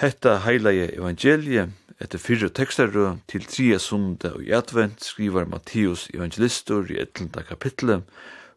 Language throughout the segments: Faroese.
Hetta heilige evangeliet etter fyrre tekstarrø til tria sunda og i advent skriver Mattius evangelistor i etlanda kapitlet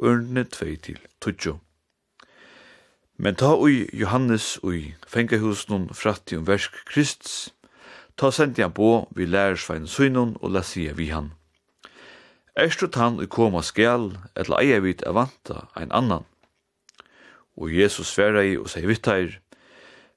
ørne 2 til 20. Men ta ui Johannes ui fengahusen fratti um versk Krists, ta sendi han bo vi lærersvein søgnon og la sia vi han. Erstu tann ui koma skjall, etla eia vit avanta ein annan. Og Jesus sverra i og seg vittar,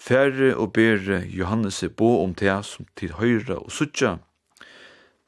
Færre og bere Johannese bo om tea som til høyre og suttja,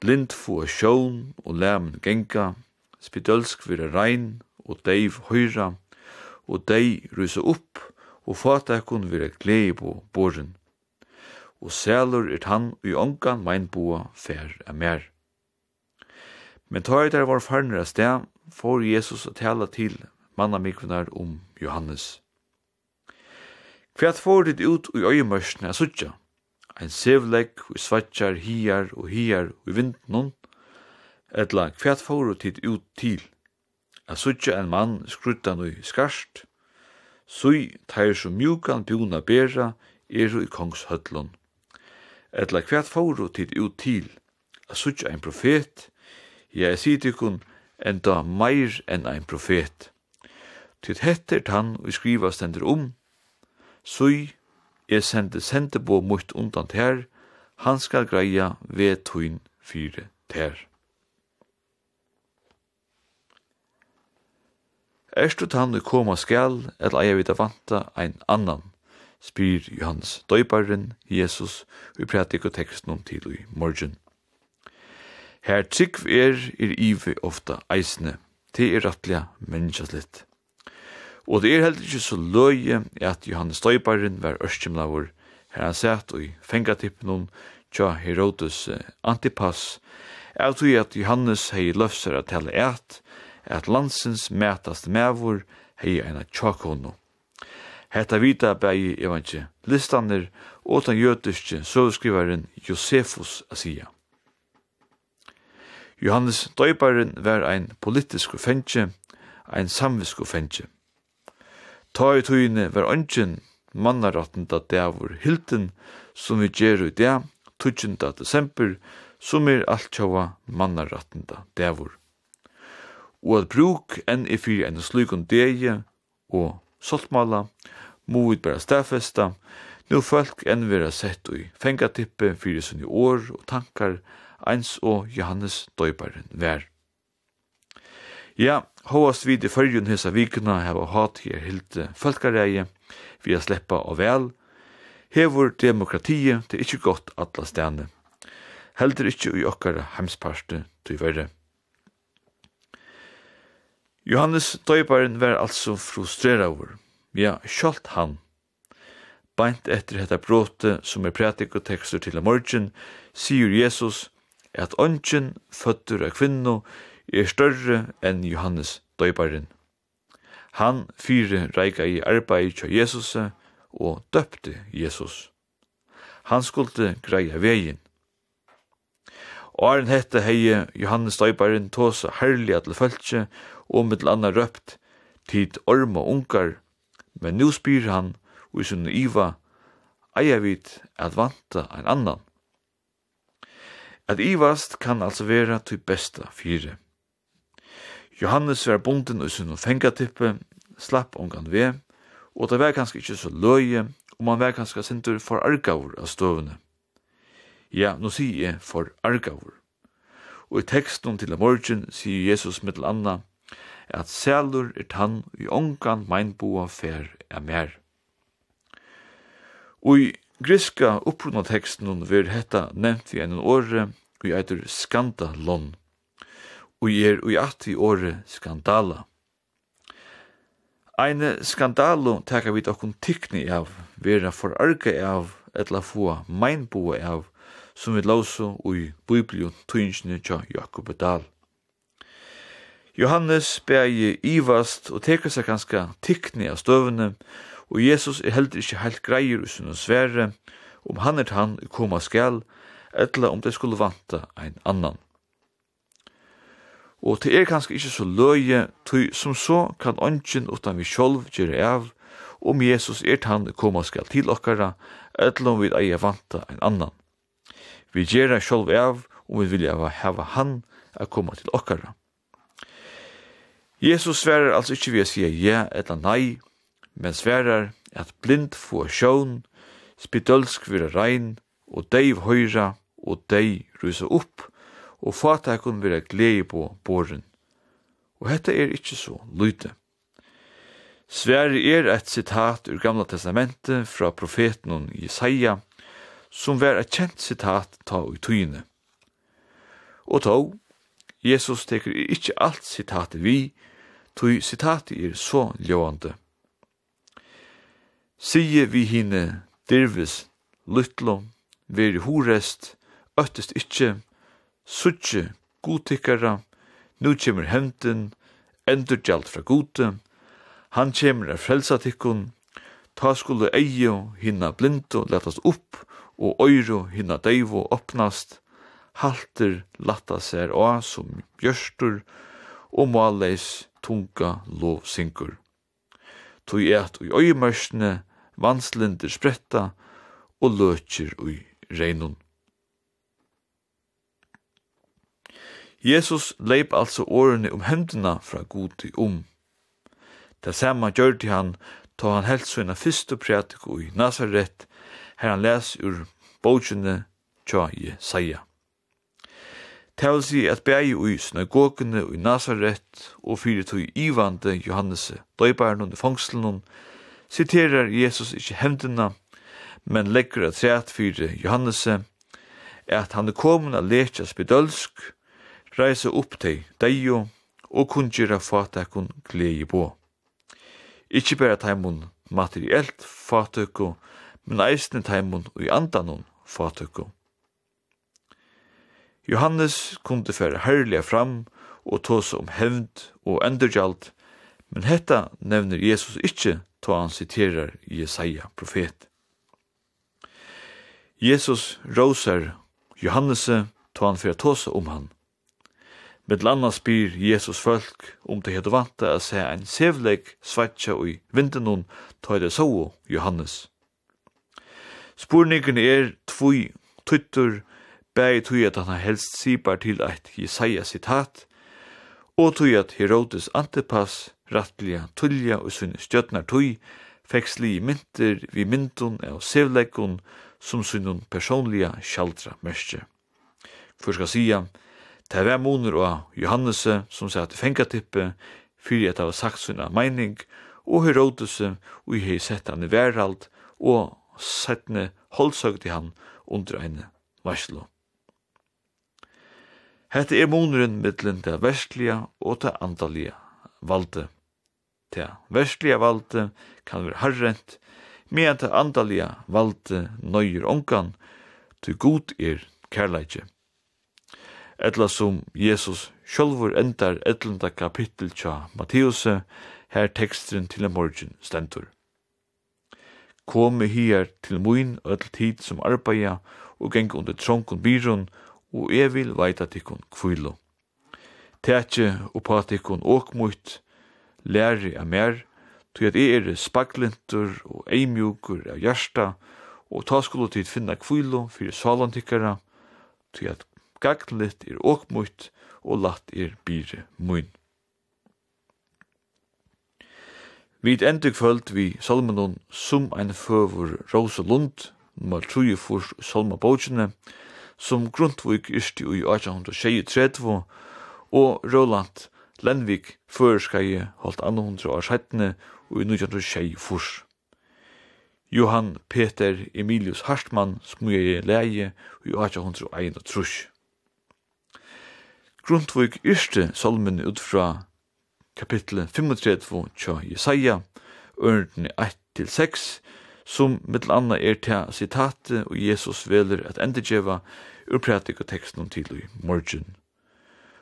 blind få sjån og læmen genga, spidølsk vire rein og deiv høyra, og dei rysa opp, og fatakon vire glei på boren. Og sælur er han og i ongan mein boa fær er mer. Men tar der var farnere sted, får Jesus å tala til manna mikvinar om Johannes. Hvat får dit ut i øyemørsene a suttja? Ein sevlegg, og svatsjar, hiar og hiar og vindnån, etla hvat får dit ut til? A suttja en mann skruttan og skarst, sui teir som mjukan bjuna bera er i kongshøtlun. Etla hvat får dit ut til? A suttja ein profet, ja, sitikun, enda meir enn ein profet. Tid hetter tann og skriva stendur om, Sui, jeg sende sendebo mot undan ter, han skal greia ved tuin fire ter. Erstu tannu koma skal, eller eia vita vanta ein annan, spyr Johannes Døybaren, Jesus, vi pratik og tekst noen til i morgen. Her trygg er, er ive ofta eisne, til er rattlega menneskaslitt. Og det er heller ikke så løye at Johannes Støybaren var ørskimlaver her han sett og i fengatippen om tja Herodes Antipas er tog at Johannes hei løfser at telle et at landsens mætast mævor hei eina tjakono. Hetta vita bægi evangje listander og den jødiske søvskrivaren Josefus a sia. Johannes Døybaren var ein politisk fengje, ein samvisk fengje. Ta i tøyne var ønsken mannarotten da det var hilden som vi gjør i det, 12. desember, som er alt tjåa mannarotten da det var. Og at bruk enn i fyrir enn slukon deie og soltmala, må vi bare stafesta, Nå folk enn vera sett i fengatippe fyrir sunni år og tankar, eins og Johannes døybaren vær. Ja, hovast vid i fyrjun hesa vikuna hava hatt her hilt fölkareie, vi a sleppa og vel. Hevur demokratie, til er ikkje godt atla stane. Heldur ikkje i okkar heimsparste til verre. Johannes Døybaren var altså frustrera over. Ja, kjolt han. Beint etter hetta brote som er prætik og tekstur til morgen, sier Jesus at ongen føtter av kvinno er større enn Johannes døyparen. Han fyre reika i arbeid til Jesus og døpte Jesus. Han skulle greia vegin. Og er hette heie Johannes døyparen tåsa herliga til føltje og mittel anna røpt tid orma ungar, men nu spyr han og i sunne iva eia vit at vanta ein annan. At ivast kan altså vera til besta fyre. Johannes var bunden og sin fengatippe, slapp ongan ve, og det var kanskje ikkje så løye, og man var kanskje sintur for argavur av støvene. Ja, nå sier jeg for argavur. Og i teksten til morgen sier Jesus mittel anna, at sælur er tann i ongan meinboa fer er mer. Og i griska upprunna teksten vil hetta nevnt vi en åre, og i eitur skandalon og er ui at i åre skandala. Eine skandalo teka vi okkun tykni av, vera forarga av, etla få meinboa av, som vi lausu ui biblion tuinsne tja Jakob Dahl. Johannes bægi ivast og teka seg ganska tykni av støvene, og Jesus er heldur ikkje heilt greier usun og svære, om han er han koma skal, etla om det skulle vanta ein annan. Og det er kanskje ikkje så løye, tøy som så kan ånden utan vi sjolv gjøre av, om Jesus er tann koma skal til okkara, eller om vi eier vanta en annan. Vi gjør sjolv av, om vi vilja hava han a koma til okkara. Jesus sverar altså ikkje vi a sige ja eller nei, men sverar at blind få sjån, spidølsk vira rein, og deiv høyra, og dei rusa opp, og fatakon vera glei på boren. Og hetta er ikkje så lyte. Sverre er eit sitat ur Gamla Testamentet fra profeten Jesaja, som var eit kjent sitat ta ui tøyene. Og ta, Jesus teker ikkje alt sitatet vi, tog sitatet er så ljåande. Sige vi hine dirvis, lytlo, veri horest, öttest ikkje, suttje godtikkara, nu kjemur hemten, endur gjald fra gode, han kjemur er frelsa tikkun, ta skulle eio hinna blindo letast upp, og øyro hinna deivo opnast, halter latta ser oa som bjørstur, og måleis tunga lovsinkur. Tui eit ui øymørsne, vanslinder spretta, og løtjer ui reinun. Jesus leip altså årene om hendene fra god i om. Det samme gjør han ta han helst sina første prætiko i Nazaret, her han les ur bogene tja Jesaja. Det vil si at bæg ui synagogene i Nazaret og fyrir tog ivande Johannese, døybæren under fangselen, siterar Jesus ikkje hevdina, men legger at træt fyrir Johannese, at han er komin a lekjas bedølsk, reise opp til deio og kunngjøre fatakon glede på. Ikke bare teimun materielt fatøkko, men eisne teimun og i andanon fatøkko. Johannes kunde fære herlige fram og tåse om hevnd og endurgjald, men hetta nevner Jesus ikkje ta han siterar Jesaja profet. Jesus rosar Johannes ta han fyrir tåse om han, Med landa spyr Jesus folk om det heter vanta a se ein sevleg svetja ui vintenon ta det så Johannes. Spurningen er tvui tuttur bæg tui at han helst sipar til eit Jesaja sitat og tui at Herodes Antipas rattliga tullja og sunni stjötnar tui feksli mynter vi myntun av sevlekkun som sunnun personliga sjaldra mørkje. Først skal sia, Det var moner og Johannes som sier at fengatippe fyrir at det var sagt sinna meining, og Herodes og hei sett han i verald, og settne holdsøgde han under ein varslo. Hette er moneren mittlen det verskliga og det andalige valde. Det verskliga valde kan være harrent, medan det andalige valde nøyer ongan, til god er kærleikje etla som Jesus sjølvor endar etlunda kapittel tja Matteuse, her tekstren til en morgen stendur. Komi hier til moin etl tid som arbeida og geng under tronkun byrun og jeg vil veita tikkun kvilo. Tætje uppa tikkun åkmutt, læri a mer, tog at jeg er spaglintur og eimjukur av hjarta, og ta skulle tid finna kvilo fyrir salantikkara, tog at gagnligt er åkmutt, og latt er byre mun. Vi er endig kvöld vi salmenon som ein føver Rosa Lund, nummer 3 for salma bautsjene, som Grundtvig yrsti i 1823, og Roland Lenvik føreskai holdt 200 år sættene og i 1926 furs. Johan Peter Emilius Hartmann smuja i leie i 1831. Grundtvig yrste salmen ut fra kapitlet 35 tja Jesaja, ørnene 1-6, som mittel anna er til sitatet og Jesus veler at endegeva ur pratikateksten til i morgen.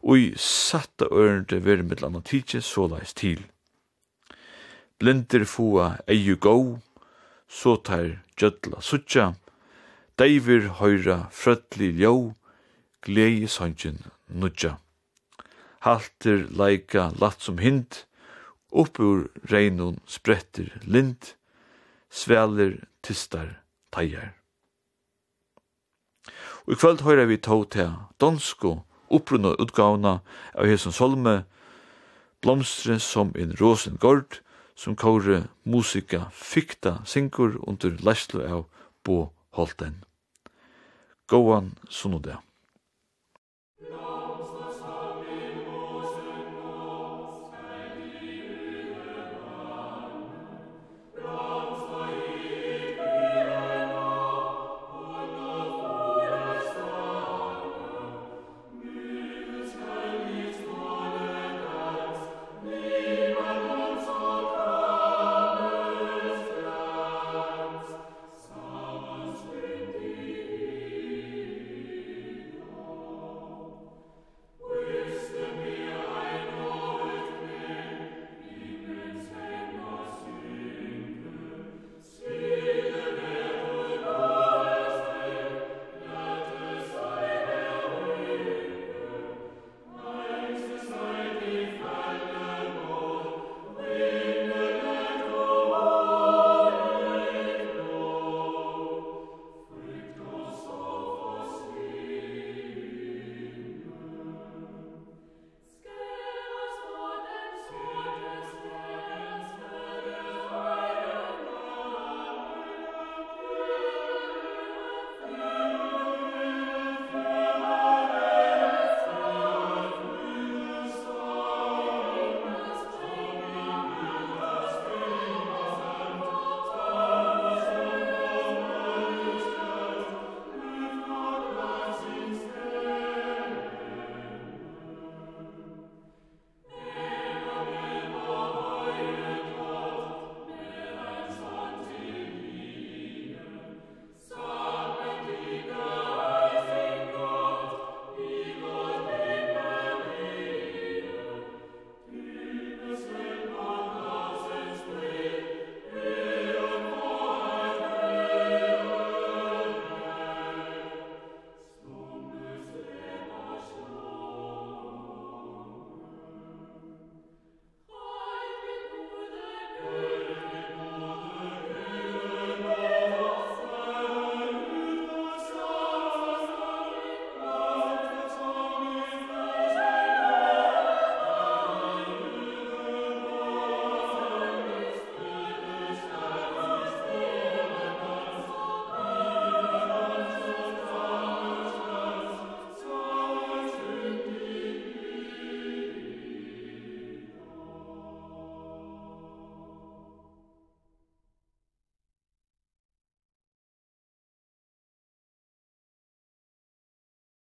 Og i satta ørnene ver mittel anna tidsje såleis til. Blinder fua eiu gau, så tar gjødla suttja, Deivir høyra frøtli ljó, glei sangen nudja. Halter leika latt som hind, upp ur reinon spretter lind, sveler tistar teier. Og i kvöld høyrer vi tog til dansko opprunna utgavna av Hesun solme, blomstre som en rosen gord, som kåre musika fikta sinkur under læslo av Bo Holten. Gåan sunnodea.